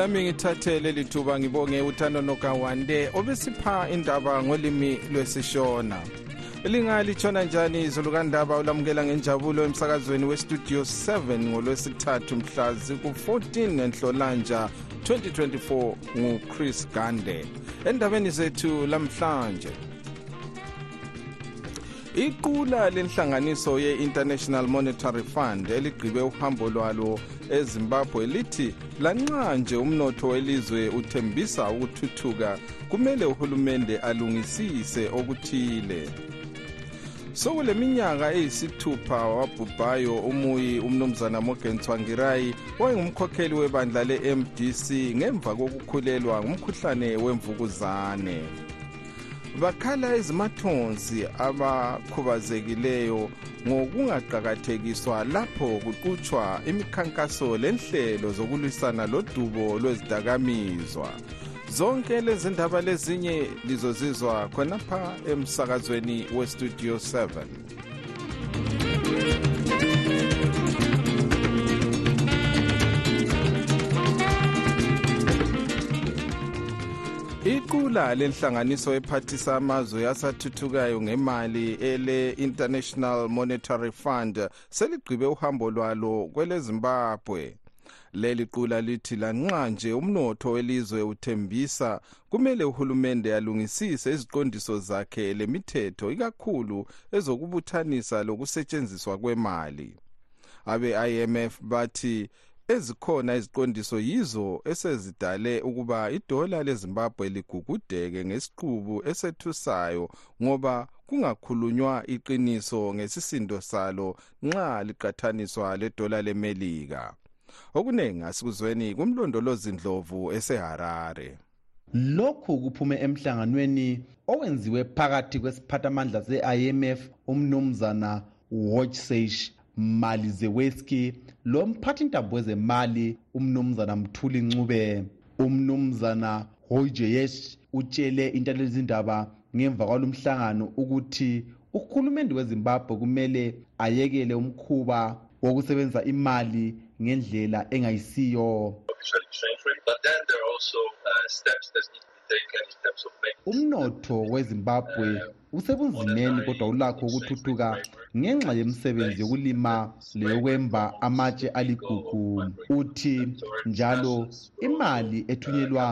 lami ngithathe leli thuba ngibonge uthando nokawande obesipha indaba ngolimi lwesishona. Lingalithona njani izulu kandaba ulamukela ngenjabulo emsakazweni westudio 7 ngolwesithathu mhla ziku-14 enhlolanja 2024 nguchris gande. Endabeni zethu lamhlanje iqula lenhlanganiso ye-international monetary fund eligqibe uhambo lwalo ezimbabwe lithi lanxa nje umnotho welizwe uthembisa ukuthuthuka kumele uhulumende alungisise okuthile. Sokule minyaka eyisithupha wabhubhayo umuyi umnumzana morgan twangirayi wayengumkhokheli webandla le-mdc ngemva kokukhulelwa ngumkhuhlane wemvukuzane bakhala ezimathonsi abakhubazekileyo ngokungaqakathekiswa lapho kuqutshwa imikhankaso lenhlelo zokulwisana lodubo lwezidakamizwa. Zonke lezi ndaba lezinye lizozizwa khonapha emsakazweni westudio 7 iqula lenhlanganiso ephathisa amazwe asathuthukayo ngemali ele-international monetary fund seligqibe uhambo lwalo kwelezimbabwe. Leli qula lithi lanxa nje umnotho welizwe uthembisa kumele uhulumende alungisise iziqondiso zakhe lemithetho ikakhulu ezokubuthanisa lokusetshenziswa kwemali. Abe-imf bathi ezikhona iziqondiso yizo esezidale ukuba idola lezimbabwe ligugudeke ngesiqubu esethusayo ngoba kungakhulunywa iqiniso ngesisindo salo nxa liqathaniswa ledola lemelika. Okuningi asikuzweni kumlondolozi ndlovu eseharare. Lokhu kuphume emhlanganweni owenziwe phakathi kwesiphathamandla se-imf umnumzana watchseish mali zeweski lo mphathintambo wezemali umnumzana mthuli ncube. Umnumzana hojeyesh utshele intalezindaba ngemva kwalo mhlangano ukuthi uhulumende wezimbabwe kumele ayekele umkhuba wokusebenzisa imali ngendlela engayisiyo. Umnotho wezimbabwe usebunzimeni kodwa ulakho ukuthuthuka ngenxa yemisebenzi yokulima leyokwemba amatshe aligugu. Uthi njalo imali ethunyelwa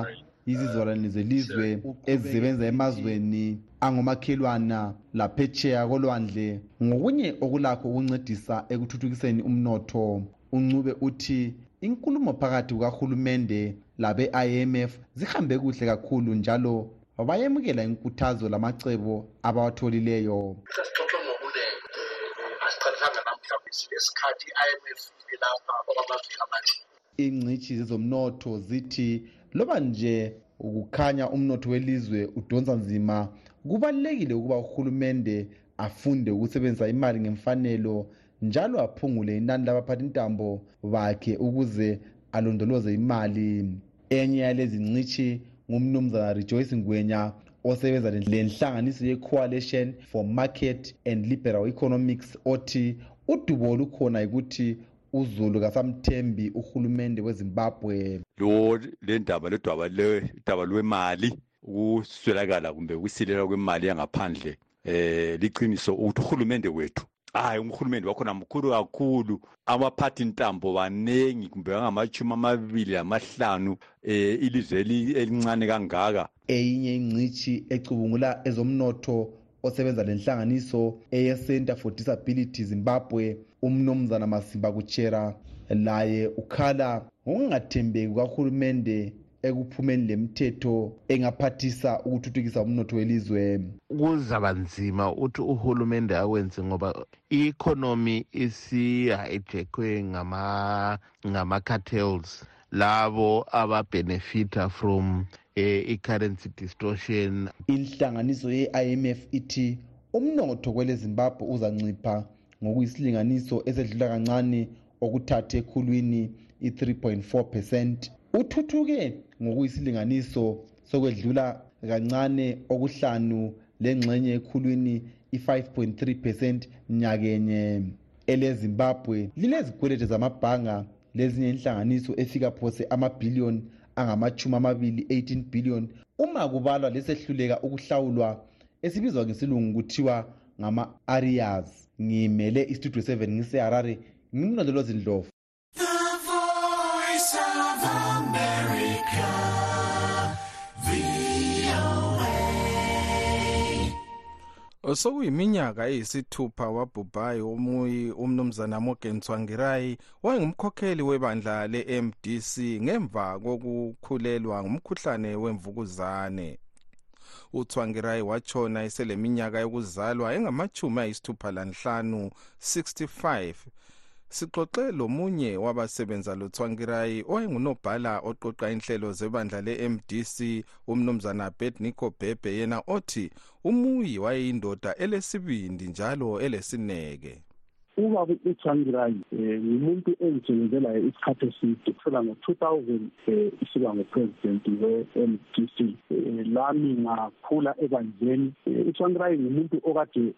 yizizalwane zelizwe ezisebenza emazweni angomakhelwana laphetsheya kolwandle. Ngokunye okulakho ukuncedisa ekuthuthukiseni umnotho uncube uthi inkulumo phakathi kukahulumende labe-imf zihambe kuhle kakhulu njalo bayemukela inkuthazo lamacebo abawatholileyo. Sasixoxe ngokunene asiqalisanga namhlawumbe silesikhathi i-imf ilapha okwamaviki ingcitshi zezomnotho zithi loba nje ukukhanya umnotho welizwe udonsa nzima kubalulekile ukuba uhulumende afunde ukusebenzisa imali ngemfanelo njalo aphungule inani labaphathintambo bakhe ukuze alondoloze imali enye yalezi ncitshi ngumnumzana rejoyce ngwenya osebenza lenhlanganiso ye-coalition for market and liberal economics othi udubo olukhona yikuthi uzulu kasamthembi uhulumende wezimbabwe. Lo lendaba ledaba lwemali ukuswelakala kumbe ukusilela kwemali yangaphandle eh liqiniso ukuthi uhulumende wethu hayi umhulumende wakhona mkhulu kakhulu. Abaphathi ntambo banengi kumbe bangamachumi amabili lamahlanu eh ilizwe elincane kangaka. Eyinye ingcitshi ecubungula ezomnotho osebenza lenhlanganiso eye-center for disability zimbabwe umnumzana masimba kuchera laye ukhala ngokungathembeki kukahulumende ekuphumeni lemithetho engaphathisa ukuthuthukisa umnotho welizwe. Kuzaba nzima ukuthi uhulumende awenze ngoba i-economy isihijekwe ngama-cartels labo ababhenefita from eh, i-currency distortion. Inhlanganiso ye-imf ithi umnotho kwele zimbabwe uzancipha ngokuyisilinganiso esedlula kancane okuthathu ekhulwini i-3.4 percent. Uthuthuke ngokuyisilinganiso sokwedlula kancane okuhlanu lengxenye ekhulwini i-5.3 percent nyakenye elezimbabwe. Lilezikwelete zamabhanga lezinye inhlanganiso efika phose amabhiliyoni angamachumi amabili 18 billion. Uma kubalwa lesehluleka ukuhlawulwa esibizwa ngesilungu kuthiwa ngama-arias ngimele istudio 7 ngiseharare ngimlondolozi ndlovu sokuyiminyaka eyisithupha wabhubhayo umuyi umnumzana morgan tsvangirai wayengumkhokheli webandla le-mdc ngemva kokukhulelwa ngumkhuhlane wemvukuzane. Utsvangirai watshona eseleminyaka yokuzalwa engamachumi ayisithupha lanhlanu 65 sixoxe lomunye wabasebenza lotsvangirai owayengunobhala oqoqa inhlelo zebandla le-mdc umnumzana bednico bhebhe yena othi umuyi wayeyindoda elesibindi njalo elesineke. Ubaba utsvangirai um ngumuntu engitshengezelayo isikhathi eside kusela ngo-two thousand um isiba ngupresident we-m d c. Um lami ngakhula ebandleni utsvangirai ngumuntu okade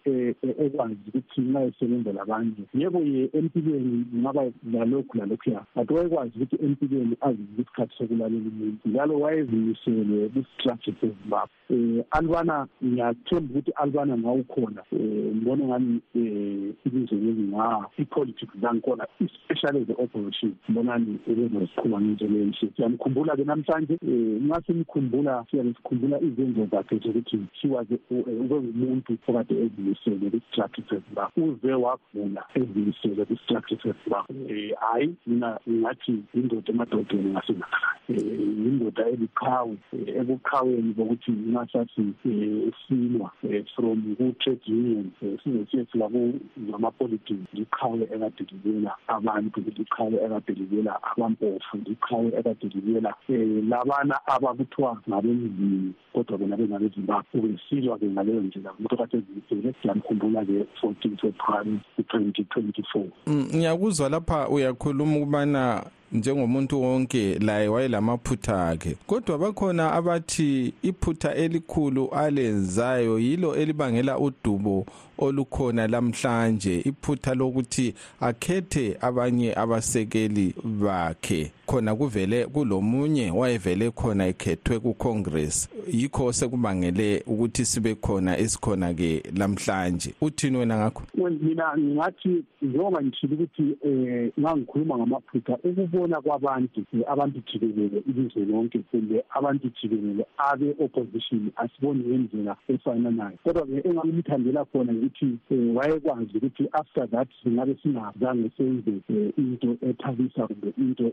ekwazi ukuthi nxa esebenza labanye yebo ye empilweni ngaba lalokhu lalokhuya but wayekwazi ukuthi empilweni azize isikhathi sokulalela umuntu. Njalo wayezimisele kwistrategy sezimbabwe um alibana ngiyathemba ukuthi alibana ngawukhona um ngibone ngani um ilizwe leli nga i-politics zangikhona especially the opposition. Mbonani ebezoziqhuba ngendlela enhle siyamkhumbula-ke namhlanje um nxa simkhumbula siyabe sikhumbula izenzo zakhe zokuthi she was ubengumuntu okade ezimisele kwi-strategy sezimbabwe uze wavula ezimisele kwi-strategy sezimbabwe um hhayi mina ngingathi yindoda emadodeni ngasemakhaya um yindoda eliqhawe ebuqhaweni bokuthi nxa sathi um silwa from ku-trade union size siyefika ngamapolitiki. Liqhawe ekade libela abantu liqhawe ekade libela abampofu liqhawe ekade libela um labana abakuthiwa ngabemzini kodwa bona bengabezimbabwe ubesilwa-ke ngaleyo ndlela. Umuntu okade ezimisele siyamkhumbula-ke fourteen february twenty twenty four ngiyakuzwa lapha uyakhuluma ukubana njengomuntu wonke laye wayelamaphutha akhe. Kodwa bakhona abathi iphutha elikhulu alenzayo yilo elibangela udubo olukhona lamhlanje iphutha lokuthi akhethe abanye abasekeli bakhe. Khona kuvele kulomunye wayevele khona ekhethwe kucongress. Yikho sekubangele ukuthi sibe khona esikhona ke lamhlanje. Uthini wena ngakho? Mina ngingathi njengoba ngithile ukuthi um ngangikhuluma ngamaphutha ukubona kwabantu abantu jikelele ilizwe lonke kumbe abantu jikelele abe-opposition asiboni ngendlela efananayo kodwa-ke engamthandela khona ukuthi um wayekwazi ukuthi after that singabe singazange senze into ethabisa kumbe into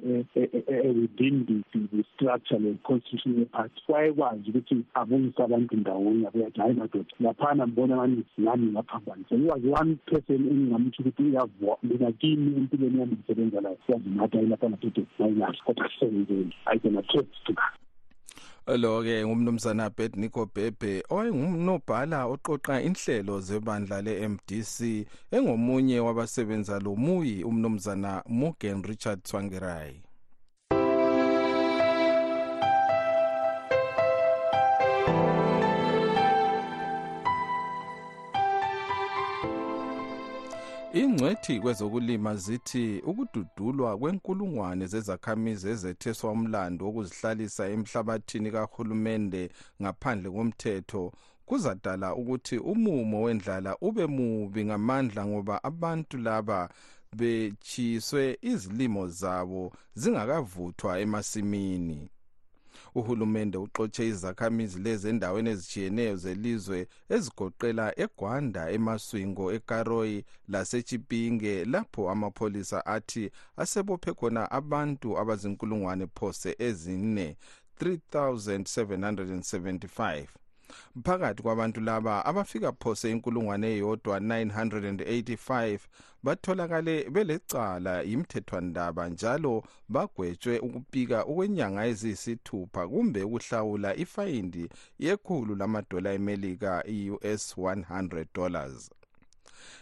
within the structure le-constitutional party wayekwazi ukuthi abuyise abantu ndawonye abeyathi hayi madoda laphana mbona ngani ngani ngaphambanisa he was one person engingamtsho ukuthi uyavua mina kimi empilweni yami ngisebenza layo siyazinatha ilapha madoda mayingazi kodwa sisebenzeli i can attest to that lo-ke ngumnumzana bednico bhebhe owayengumnobhala oqoqa inhlelo zebandla le-mdc engomunye wabasebenza lomuyi umnumzana morgan richard twangirai ingcwethi kwezokulima zithi ukududulwa kwenkulungwane zezakhamizi ezetheswa umlando wokuzihlalisa emhlabathini kahulumende ngaphandle komthetho kuzadala ukuthi umumo wendlala ube mubi ngamandla ngoba abantu laba bechiyiswe izilimo zabo zingakavuthwa emasimini. Uhulumende uxotshe izakhamizi lezi endaweni ezitshiyeneyo zelizwe ezigoqela egwanda emaswingo ekaroyi lasechipinge lapho amapholisa athi asebophe khona abantu abazinkulungwane phose ezine 3775 phakathi kwabantu laba abafika phose inkulungwane eyodwa 985 batholakale belecala yimthethwandaba njalo bagwetshwe ukupika okwenyanga eziyisithupha kumbe ukuhlawula ifayindi yekhulu lamadola emelika i-us 100 dollars.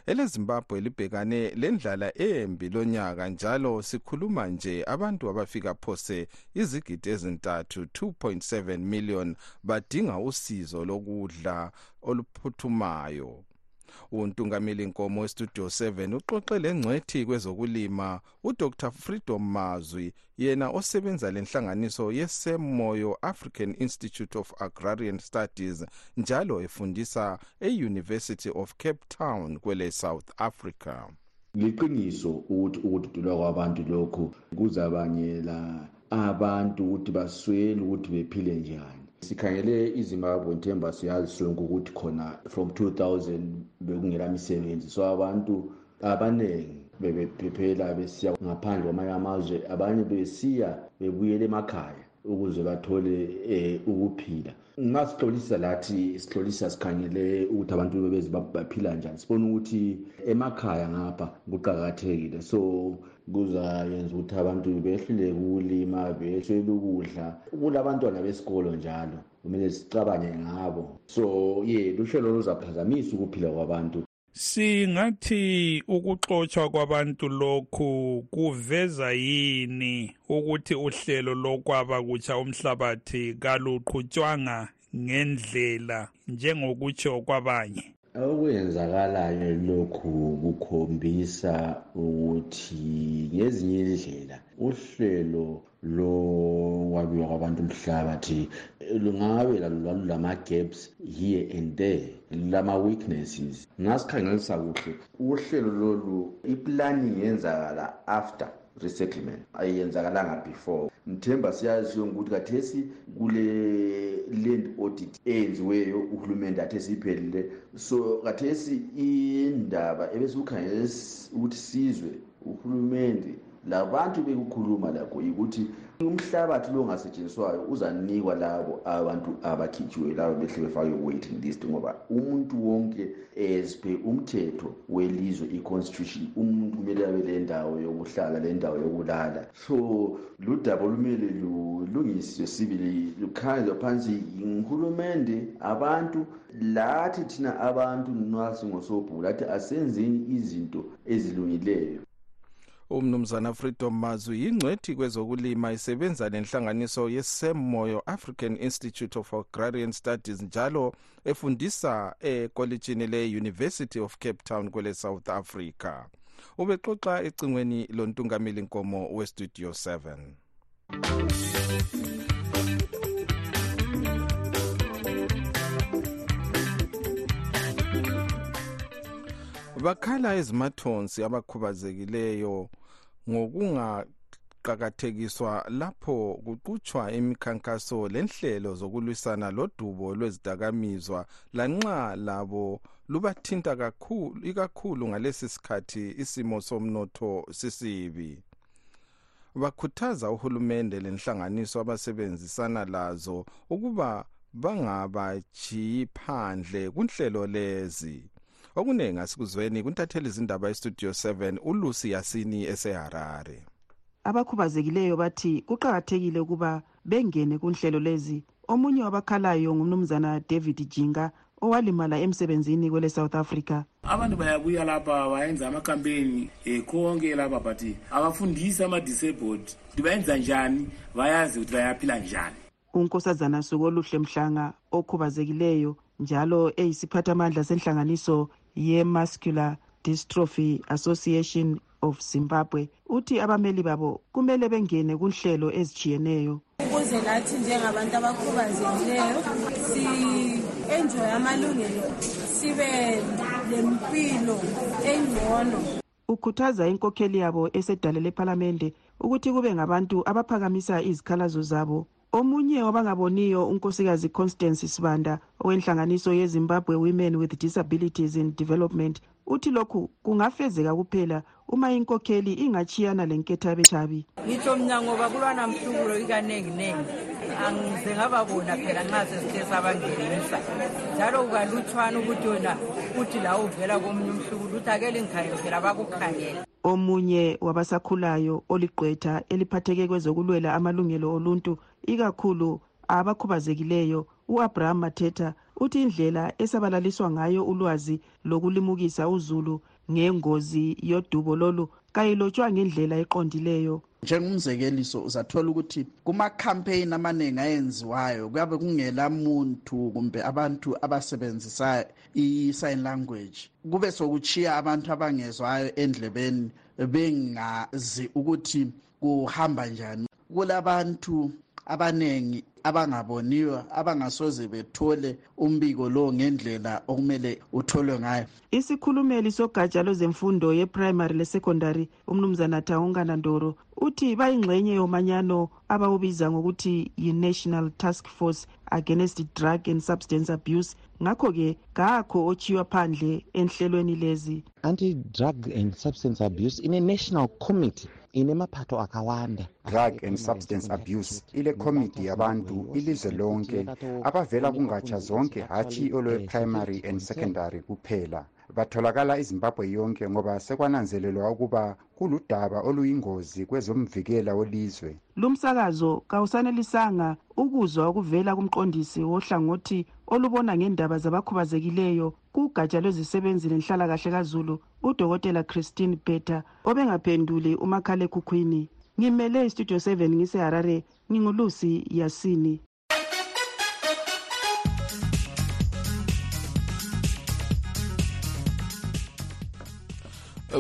Elezimbabwe libhekane lendlala embi lonyaka njalo sikhuluma nje abantu abafika phose izigidi ezintathu 2.7 million badinga usizo lokudla oluphuthumayo. Untungameli nkomo westudio 7 uxoxe lengcwethi kwezokulima udr freedom mazwi yena osebenza lenhlanganiso yesemoyo african institute of agrarian studies njalo efundisa e-university of cape town kwele south africa. Liqiniso ukuthi ukududulwa kwabantu lokhu kuzabangela abantu ukuthi baswele ukuthi bephile njani sikhangele izimbabwe nthemba siyazi sonke ukuthi khona from 2000 bekungela misebenzi so abantu abaningi bebephephela besiya ngaphandle kwamanye amazwe abanye besiya bebuyela emakhaya ukuze bathole um ukuphila nxa sihlolisa lathi sihlolisa sikhangele ukuthi abantu bebezi baphila njani. Sibona ukuthi emakhaya ngapha kuqakathekile. So kuzayenza ukuthi abantu behluleke ukulima behlele ukudla. Kulabantwana besikolo njalo kumele sicabange ngabo. So ye luhlelo luzaphazamisa ukuphila kwabantu. Singathi ukuxotshwa kwabantu lokhu kuveza yini ukuthi uhlelo lokwaba kutsha umhlabathi kaluqhutshwanga ngendlela njengokutsho kwabanye? Okwenzakalayo lokhu kukhombisa ukuthi ngezinye indlela uhlelo lokwabiwa kwabantu umhlabathi lungabe lama-gaps here and there lama-weaknesses. Ngasikhangelisa kuhle uhlelo lolu iplani yenzakala after resettlement ayenzakalanga before. Mthemba siyaziyo ukuthi kathesi kule land audit eyenziweyo uhulumende athesi iphelile so kathesi indaba ebesikukhangele ukuthi sizwe uhulumende labantu bekukhuluma lakho yikuthi umhlabathi lo ongasetshenziswayo uzanikwa labo abantu abakhitshiwe labo behle befake waiting list ngoba umuntu wonke as per umthetho welizwe i-constitution umuntu kumele abe le ndawo yokuhlala le ndawo yokulala. So ludaba lumele lulungiswe sibili lukhangelwe phansi nguhulumende abantu lathi thina abantu nxa singosobhuku lathi asenzeni izinto ezilungileyo. Umnumzana freedom mazwi yingcwethi kwezokulima isebenza lenhlanganiso yesemoyo african institute of agrarian studies njalo efundisa ekolitshini le-university of cape town kwele south africa. Ubexoxa ecingweni lontungameli nkomo westudio 7 bakhala ezimathonsi abakhubazekileyo ngokungaqakathekiswa lapho kuqutshwa imikhankaso lenhlelo zokulwisana lodubo lwezidakamizwa lanxa labo lubathinta kakhulu ikakhulu ngalesi sikhathi isimo somnotho sisibi. Bakhuthaza uhulumende lenhlanganiso abasebenzisana lazo ukuba bangabajiyi phandle kunhlelo lezi okuningi asikuzweni kuntatheli izindaba estudio 7 ulusi yasini eseharare. Abakhubazekileyo bathi kuqakathekile ukuba bengene kunhlelo lezi. Omunye wabakhalayo ngumnumzana david jinga owalimala emsebenzini kwele south africa. Abantu bayabuya lapha bayenza amakampeni um konke lapha but abafundisi ama-disabled. Ukuthi bayenza njani? Bayazi ukuthi bayaphila njani. Unkosazana sukoluhle mhlanga okhubazekileyo njalo eyisiphathamandla senhlanganiso ye-muscular dystrophy association of zimbabwe. Uthi abameli babo kumele bengene kunhlelo ezitshiyeneyo ukuze lathi njengabantu abakhubazekileyo si-enjoye amalungelo sibe lempilo engcono. Ukhuthaza inkokheli yabo esedale lephalamende ukuthi kube ngabantu abaphakamisa izikhalazo zabo. Omunye wabangaboniyo unkosikazi constance sibanda owenhlanganiso yezimbabwe women with disabilities in development uthi lokhu kungafezeka kuphela uma inkokheli ingachiyana lenkethabethabi ngitsho mna ngoba kulwana mhlubulo ikaninginengi angize ngababona phela nxa sesithe sabangenisa. Njalo kukalutshwana ukuthi yona uthi la uvela komunye umhlubulo uthi ake lingikhangele phela bakukhangela omunye wabasakhulayo oligqwetha eliphatheke kwezokulwela amalungelo oluntu ikakhulu abakhubazekileyo u-abraham mathetha uthi indlela esabalaliswa ngayo ulwazi lokulimukisa uzulu ngengozi yodubo lolu kayilotshwa ngendlela eqondileyo. Njengomzekeliso uzathola ukuthi kumakhampeyini amaningi ayenziwayo kuyabe kungela muntu kumbe abantu abasebenzisa i-sign language. Kube sokuchiya abantu abangezwayo endlebeni bengazi ukuthi kuhamba njani. Kulabantu abaningi abangaboniyo abangasoze bethole umbiko lo ngendlela okumele utholwe ngayo. Isikhulumeli sogatsha lwezemfundo yeprimary lesecondary umnumzana thawungana ndoro uthi bayingxenye yomanyano abawubiza ngokuthi yi-national task force against drug and substance abuse. Ngakho-ke kakho ochiywa phandle enhlelweni lezi. Anti-drug and substance abuse ine-national committee inemaphatho akawanda drug and substance abuse ile committee yabantu ilizwe lonke abavela kungatsha zonke hatshi olwe-primary and secondary kuphela. Batholakala izimbabwe yonke ngoba sekwananzelelwa ukuba kuludaba oluyingozi kwezomvikela welizwe. Lumsakazo kawusanelisanga ukuzwa okuvela kumqondisi wohlangothi olubona ngendaba zabakhubazekileyo kugatsha lwezisebenzi lenhlalakahle kazulu udokotela christine beta obengaphenduli umakhalekhukhwini. Ngimele istudio 7 ngiseharare ngingulusi yasini.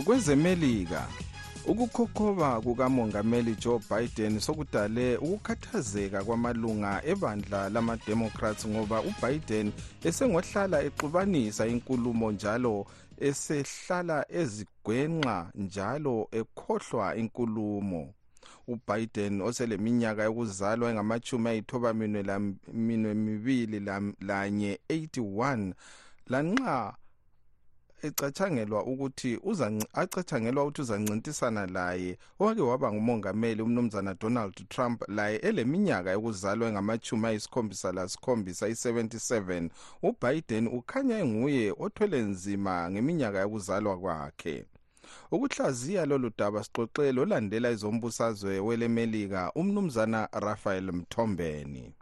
Kwezemelika ukukhokhoba kukamongameli joe biden sokudale ukukhathazeka kwamalunga ebandla lama-democrats ngoba ubiden esengohlala exubanisa inkulumo njalo esehlala ezigwenxa njalo ekhohlwa inkulumo. Ubiden oseleminyaka yokuzalwa engamachumi ayithoba minwe mibili lanye 81 lanxa ecatshangelwa ukuthi acatshangelwa ukuthi uzancintisana laye. Owake waba ngumongameli umnumzana donald trump laye eleminyaka yokuzalwa engamachumi ayisikhombisa lasikhombisa i-77 ubiden ukhanya enguye othwele nzima ngeminyaka yokuzalwa kwakhe. Ukuhlaziya lolu daba sixoxele olandela izombusazwe welemelika umnumzana rafael mthombeni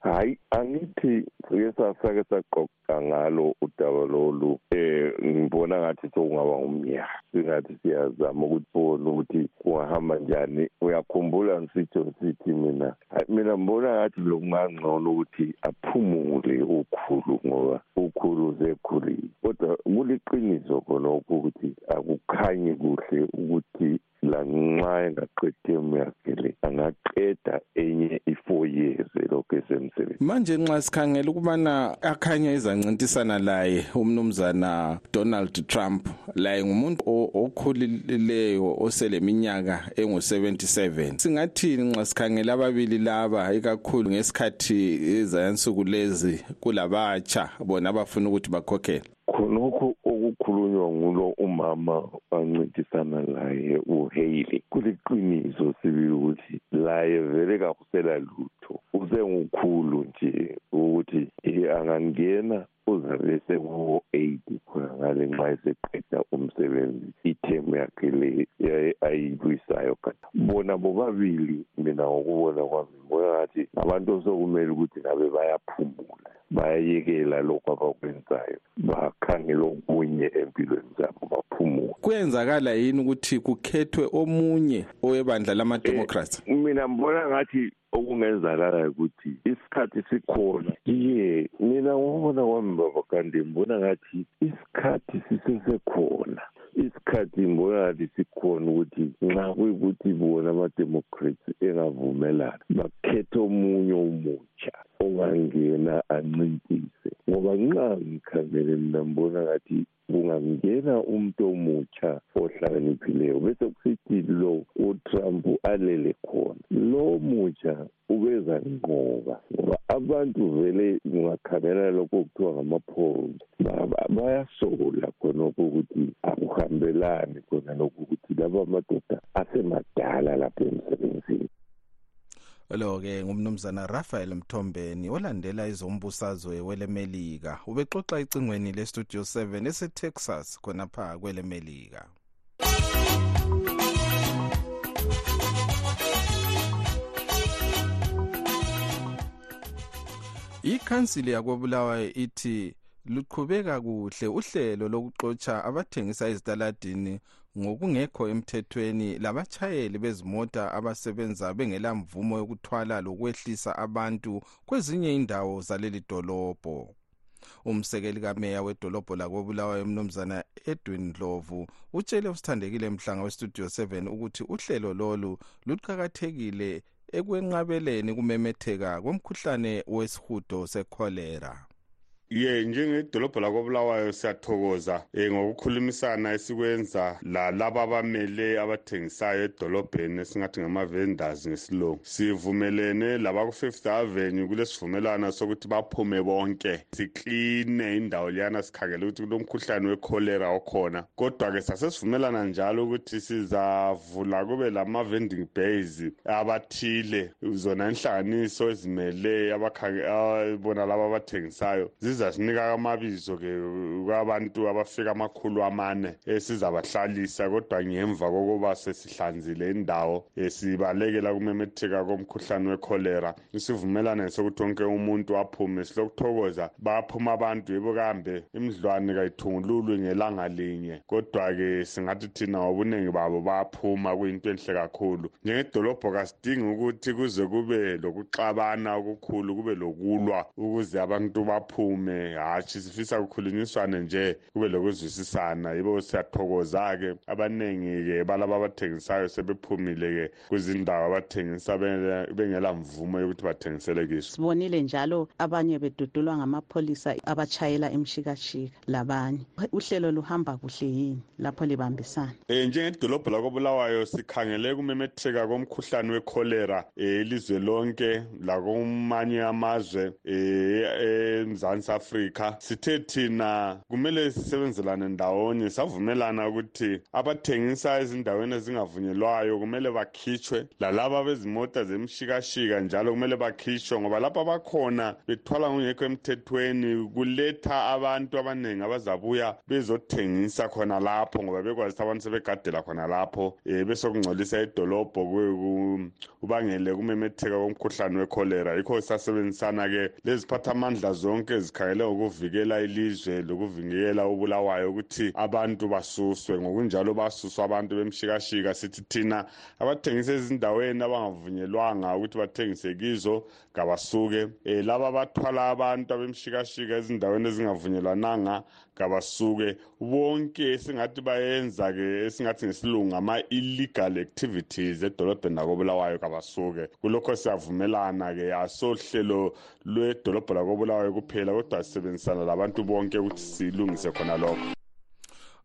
hayi angithi sike sasake saqoqa ngalo udaba lolu eh ngibona ngathi sokungaba ngumnyaka. Singathi siyazama ukubona ukuthi kungahamba njani. Uyakhumbula ngisitsho sithi mina mina ngibona ngathi lokungangcono ukuthi aphumule ukhulu ngoba ukhulu usekhulile. Kodwa kuliqiniso khonokho ukuthi akukhanyi kuhle ukuthi lanxa engaqedi term yakhe le angaqeda enye i-four years elokhu esemsebenzi manje nxa sikhangela ukubana akhanya izancintisana laye umnumzana donald trump laye ngumuntu okhulileyo oseleminyaka engu-77 singathini nxa sikhangela ababili laba? Ikakhulu ngesikhathi ezayansuku lezi kulabatsha bona abafuna ukuthi bakhokhele. Khonokho okukhulunywa ngulo umama wancintisana laye uhaley kuliqiniso sibili ukuthi laye vele kakusela lutho. Usengukhulu nje ukuthi angangena uzabe sekuwo-eighty khona ngale nxa eseqeda umsebenzi. Ithemu yakhe le ayilwisayo kanti bona bobabili mina ngokubona kwami ngibona ngathi abantu osokumele ukuthi ngabe bayaphumula bayayekela lokhu abakwenzayo bakhangela okunye empilweni zabo baphumule. Kuyenzakala yini ukuthi kukhethwe omunye owebandla lama-democrats? Mina mbona ngathi okungenzakala ukuthi isikhathi sikhona. Ye mina ngokubona kwami baba kanti ngibona ngathi isikhathi sisesekhona. Isikhathi ngibona ngathi sikhona ukuthi nxa kuyikuthi bona ama-democrats engavumelana bakhethe omunye umutsha ongangena ancintise ngoba nxa ngikhangele mina ngibona ngathi kungangena umuntu omutsha ohlakaniphileyo bese kusithi lo utrump alele khona. Lo mutsha ubeza nqoba ngoba abantu vele ungakhangela lokho kuthiwa ngama-polls bayasola khonokho ukuthi akuhambelani khona lokho ukuthi laba madoda asemadala lapha emsebenzini. Lo-ke ngumnumzana rafael mthombeni olandela izombusazwe welemelika. Ubexoxa icingweni lestudio 7 esetexas khonapha kwelemelika. Ikhansili yakobulawayo ithi luqhubeka kuhle uhlelo lokuxotsha abathengisa ezitaladini ngokungekho emthethweni labatshayeli bezimota abasebenza bengelamvumo yokuthwala lokwehlisa abantu kwezinye indawo zaleli dolobho. Umsekeli kameya wedolobho lakobulawayo umnumzana edwin ndlovu utshele usithandekile mhlanga westudio 7 ukuthi uhlelo lolu luqakathekile ekwenqabeleni kumemetheka komkhuhlane wesihudo sekholera ye njengedolobho lakobulawayo siyathokoza um ngokukhulumisana esikwenza lalaba abamele abathengisayo edolobheni esingathi ngama-vendors ngesilungu. Sivumelene labaku-fifth avenue kulesivumelwano sokuthi baphume bonke sikline indawo liyana sikhangele ukuthi kulomkhuhlane wekholera okhona. Kodwa-ke sasesivumelana njalo ukuthi sizavula kube lama-vending bays abathile zona inhlanganiso ezimele bona laba abathengisayo. Sizasinika amabizo-ke kwabantu abafika amakhulu amane esizabahlalisa kodwa ngemva kokuba sesihlanzile indawo sibalekela kumemetheka komkhuhlane wekholera isivumelane sokuthi wonke umuntu aphume silokuthokoza baphuma abantu yebo kambe imidlwane kayithungululwe ngelanga linye. Kodwa-ke singathi thina ngobuningi babo bayaphuma kuyinto enhle kakhulu. Njengedolobho kasidingi ukuthi kuze kube lokuxabana okukhulu kube lokulwa ukuze abantu baphume. Hatshi sifisa kukhulunyiswane nje kube lokuzwisisana. Yibo siyathokoza-ke. Abaningi-ke balaba abathengisayo sebephumile-ke kwizindawo abathengisa bengela mvumo yokuthi bathengisele kiso. Sibonile njalo abanye bedudulwa ngamapholisa abatshayela imshikashika labanye. Uhlelo luhamba kuhle yini? Lapho libambisana. Um njengedolobho lakobulawayo sikhangele kumemetheka komkhuhlane wekholera um ilizwe lonke lakumanye amazwe um emzantsi afrika. Sithe thina kumele sisebenzelane ndawonye. Savumelana ukuthi abathengisa ezindaweni ezingavunyelwayo kumele bakhitshwe lalaba bezimota zemshikashika njalo kumele bakhitshwe ngoba lapho abakhona bethwala ngungekho emthethweni. Kuletha abantu abaningi abazabuya bezothengisa khona lapho ngoba bekwazi ukuthi abantu sebegadela khona lapho um besokungcolisa idolobho kubangele kumemetheka komkhuhlane wekholera yikho sisasebenzisana-ke leziphathamandla zonke ezikhangele ngokuvikela ilizwe lokuvikela ubulawayo ukuthi abantu basuswe. Ngokunjalo basuswa abantu bemshikashika sithi thina abathengisa ezindaweni abangavunyelwanga ukuthi bathengise kizo kabasuke. Um laba abathwala abantu abemshikashika ezindaweni ezingavunyelwananga kabasuke bonke esingathi bayenza-ke esingathi ngesilungu ama-illegal activities edolobheni lakobulawayo kabasuke. Kulokho siyavumelana-ke asohlelo lwedolobho lakobulawayo kuphela kodwa sisebenzisana labantu bonke ukuthi silungise khona lokho.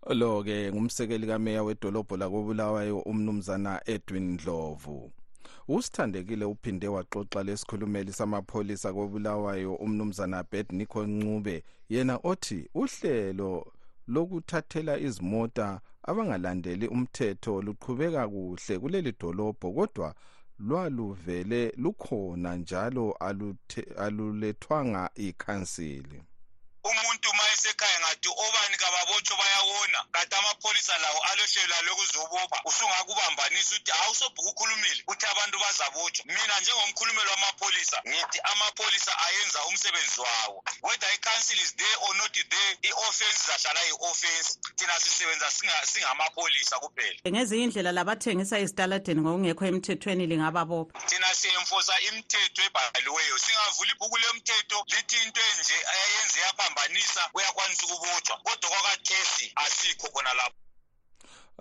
Lo-ke ngumsekeli kameya wedolobho lakobulawayo umnumzana edwin ndlovu. Usithandekile uphinde waxoxa lesikhulumeli samapholisa kobulawayo umnumzana bednico ncube yena othi uhlelo lokuthathela izimota abangalandeli umthetho luqhubeka kuhle kuleli dolobho kodwa lwaluvele lukhona njalo alulethwanga ikhansili. Umuntu ma ngathi obani kababotshwe bayawona. Kanti amapholisa lawo alohlelo lokuzobopha usungakubambanisa ukuthi awusobhuku ukhulumile ukuthi abantu bazabotshwa mina njengomkhulumeli wamapholisa ngithi amapholisa ayenza umsebenzi wawo. Whether i-council is there or not there i-offense izahlala i-offense. Thina sisebenza singamapholisa kuphela. Ngezinye indlela labathengisa ezitaladeni ngokungekho emthethweni lingababopha. Thina siyemfosa imithetho ebhaliweyo. Singavula ibhuku lemthetho lithi into enje ayenze yaphambanisa uyakwanisa ukubotshwa kodwa kwakathesi asikho khona lapho.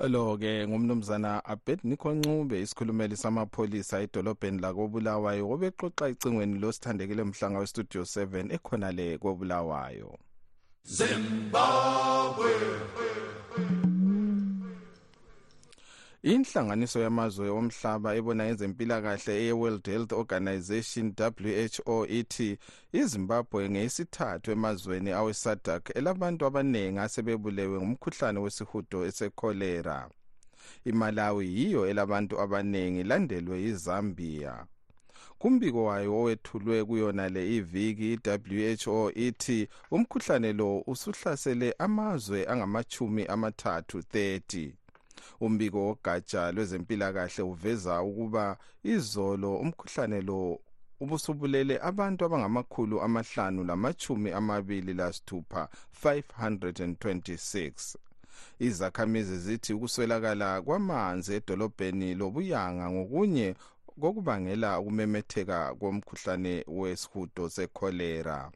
Lo-ke ngumnumzana abednico ncube isikhulumeli samapholisa edolobheni lakobulawayo obexoxa icingweni losithandekile mhlanga westudio 7 ekhonale kobulawayo. Zimbabwe. Inhlanganiso yamazwe omhlaba ebona ngezempilakahle eye-world health organization who ithi izimbabwe ngeyesithathu emazweni awesadak elabantu abaningi asebebulewe ngumkhuhlane wesihudo esekholera. Imalawi yiyo elabantu abaningi landelwe yizambia. Kumbiko wayo owethulwe kuyona le iviki i-who ithi umkhuhlane lo usuhlasele amazwe angamachumi amathathu 30 umbiko wogatsha lwezempilakahle uveza ukuba izolo umkhuhlane lo ubusubulele abantu abangamakhulu amahlanu lamachumi amabili lasithupha 526 izakhamizi zithi ukuswelakala kwamanzi edolobheni lobuyanga ngokunye kokubangela ukumemetheka komkhuhlane wesihudo sekholera.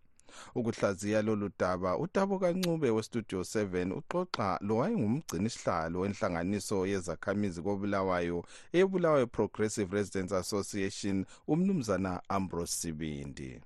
Ukuhlaziya lolu daba utabo kancube westudio 7 uxoxa lo wayengumgcinisihlalo wenhlanganiso yezakhamizi kobulawayo eyebulawayo progressive residence association umnumzana ambrose sibindi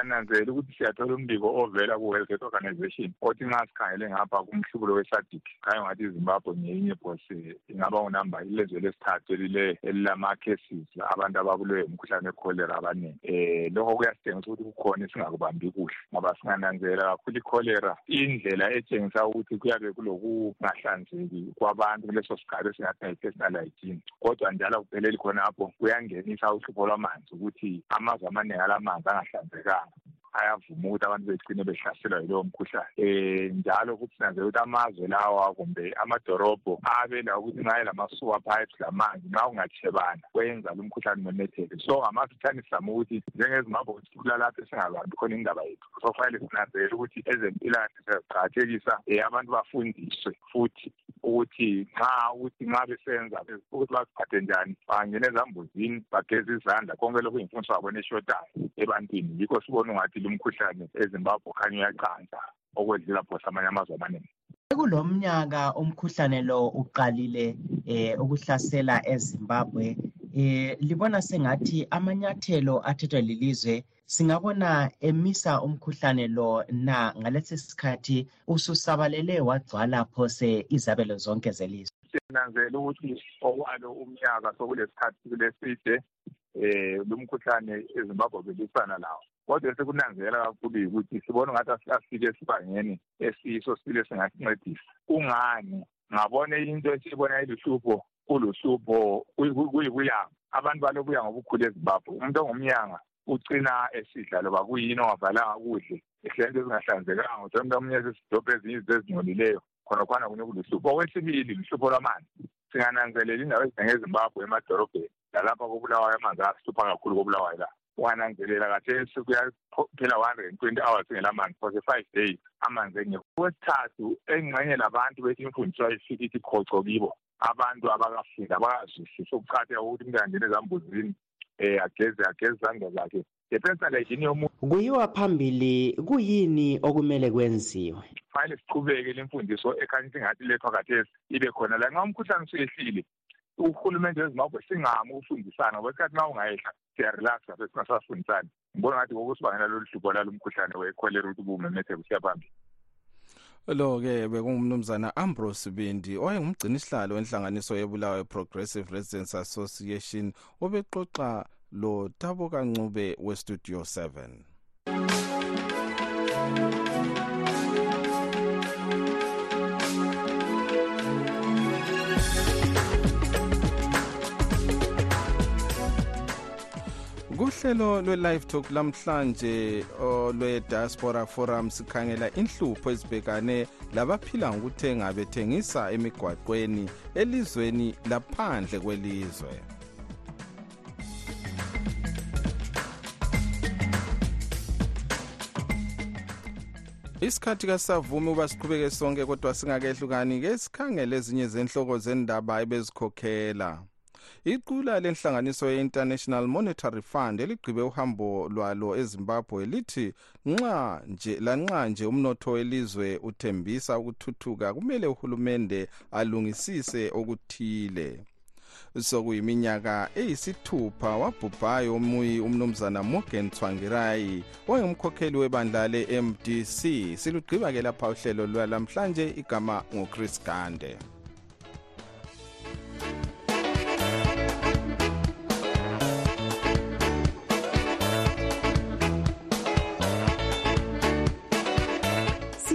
ananzela ukuthi siyathola umbiko ovela ku-world health organization othi nxa sikhangele ngapha kumhlubulo wesadik khayo ngathi izimbabwe ngeyinye phose ingaba unamba ilezwe lesithathu elile elilama-cases abantu ababulewe umkhuhlane wekholera abaningi. Um lokho kuyasitshengisa ukuthi kukhona esingakubambi kuhle ngoba singananzela kakhulu ikholera indlela etshengisa ukuthi kuyabe kulokungahlanzeki kwabantu kuleso sigaba esingathi ngeyi-personal hygiene kodwa njalo kupheleli khonapho kuyangenisa uhlupho lwamanzi ukuthi amazwe amaningi alamanzi angahlanzekanga. Ayavuma ukuthi abantu begcine behlaselwa yilowo mkhuhlane. Um njalo futhi sinanzela ukuthi amazwe lawa kumbe amadorobho abela ukuthi nxa elama-sewer pipes lamanzi nxa kungatshebana kwenza lo mkhuhlane umemetheke. So ngamafitshane sizama ukuthi njengezimbabwe sithula lapho esingabambi khona indaba yethu so fanele sinanzele ukuthi ezempilakahle siyaziqakathekisa um abantu bafundiswe futhi ukuthi nxa ukuthi nxa besenza ukuthi baziphathe njani bangena ezambuzini bageze izandla konke lokhu yimfundiso yabo neshotayo ebantwini. Yikho sibona ungathi lumkhuhlane ezimbabwe khanya uyaqansa okwedlula phose amanye amazwe amaningi kulomnyaka umkhuhlane lo uqalile eh ukuhlasela eZimbabwe eh libona sengathi amanyathelo athethwe lilizwe singabona emisa umkhuhlane lo na ngalesi sikhathi ususabalele wagcwala phose izabelo zonke zelizwe? Sinanzela ukuthi okwalo umnyaka sokulesikhathi kuleside um lumkhuhlane ezimbabwe belisana lawo. Kodwa sekunanzela kakhulu yikuthi sibona ungathi asifike esibangeni esiso sibile singasincedisa kungani? Ngabona into esiyibona iluhlupho kuluhlupho kuyibuyanga abantu balobuya ngobukhulu ezimbabwe. Umuntu ongumyanga ucina esidla loba kuyini ongavalanga kudle ehlento ezingahlanzekanga uthi umuntu omunye sesidobho ezinye izinto ezingcolileyo khonakhwana kunye kuluhlupho okwesibili luhlupho lwamanzi singananzelela indawo ezinjengezimbabwe emadorobheni lalapha kobulawayo amanzi asihlupha kakhulu kobulawayo la. Wananzelela kathesi kuyaphela one and twenty hours ngelamanzi for the five days amanzi engekho okwesithathu engxenye labantu bethi imfundiso ayifika ithi khoco kibo abantu abakafunda abakazwisisi ukuqakatheka ukuthi umuntu angene ezambuzini um ageze ageze izandla zakhe. Ngepersonal hygiene yomuntu? Kuyiwa phambili kuyini okumele kwenziwe? Fanele siqhubeke le mfundiso ekhanyisa ingathi lethwa kathesi ibe khona la. Nxa umkhuhlane usuyehlile uhulumende wezimbabwe singami ukufundisana ngoba isikhathi nxa ungayehla siyarelaxa sesingasafundisani ngibona ngathi kokusibangela lolu hlupho lalo mkhuhlane wekholera ukuthi kubumemetheke usiya phambili. Lo-ke bekungumnumzana ambrose bindi owayengumgcinisihlalo wenhlanganiso yebulawayo progressive residence association obexoxa lo tabo kancube westudio 7 kuhlelo lwe-live talk lamhlanje lwe-diaspora forum sikhangela inhlupho ezibhekane labaphila ngokuthenga bethengisa emigwaqweni elizweni laphandle kwelizwe. Isikhathi kasavumi uba siqhubeke sonke kodwa singakehlukani-ke sikhangele ezinye zenhloko zendaba ebezikhokhela iqula lenhlanganiso ye-international monetary fund eligqibe uhambo lwalo ezimbabwe lithi nxa nje lanxa nje umnotho welizwe uthembisa ukuthuthuka kumele uhulumende alungisise okuthile. Sokuyiminyaka eyisithupha wabhubhayo umuyi umnumzana morgan twangirayi owayengumkhokheli webandla le-mdc silugqiba-ke lapha uhlelo lwalamhlanje igama ngochris gande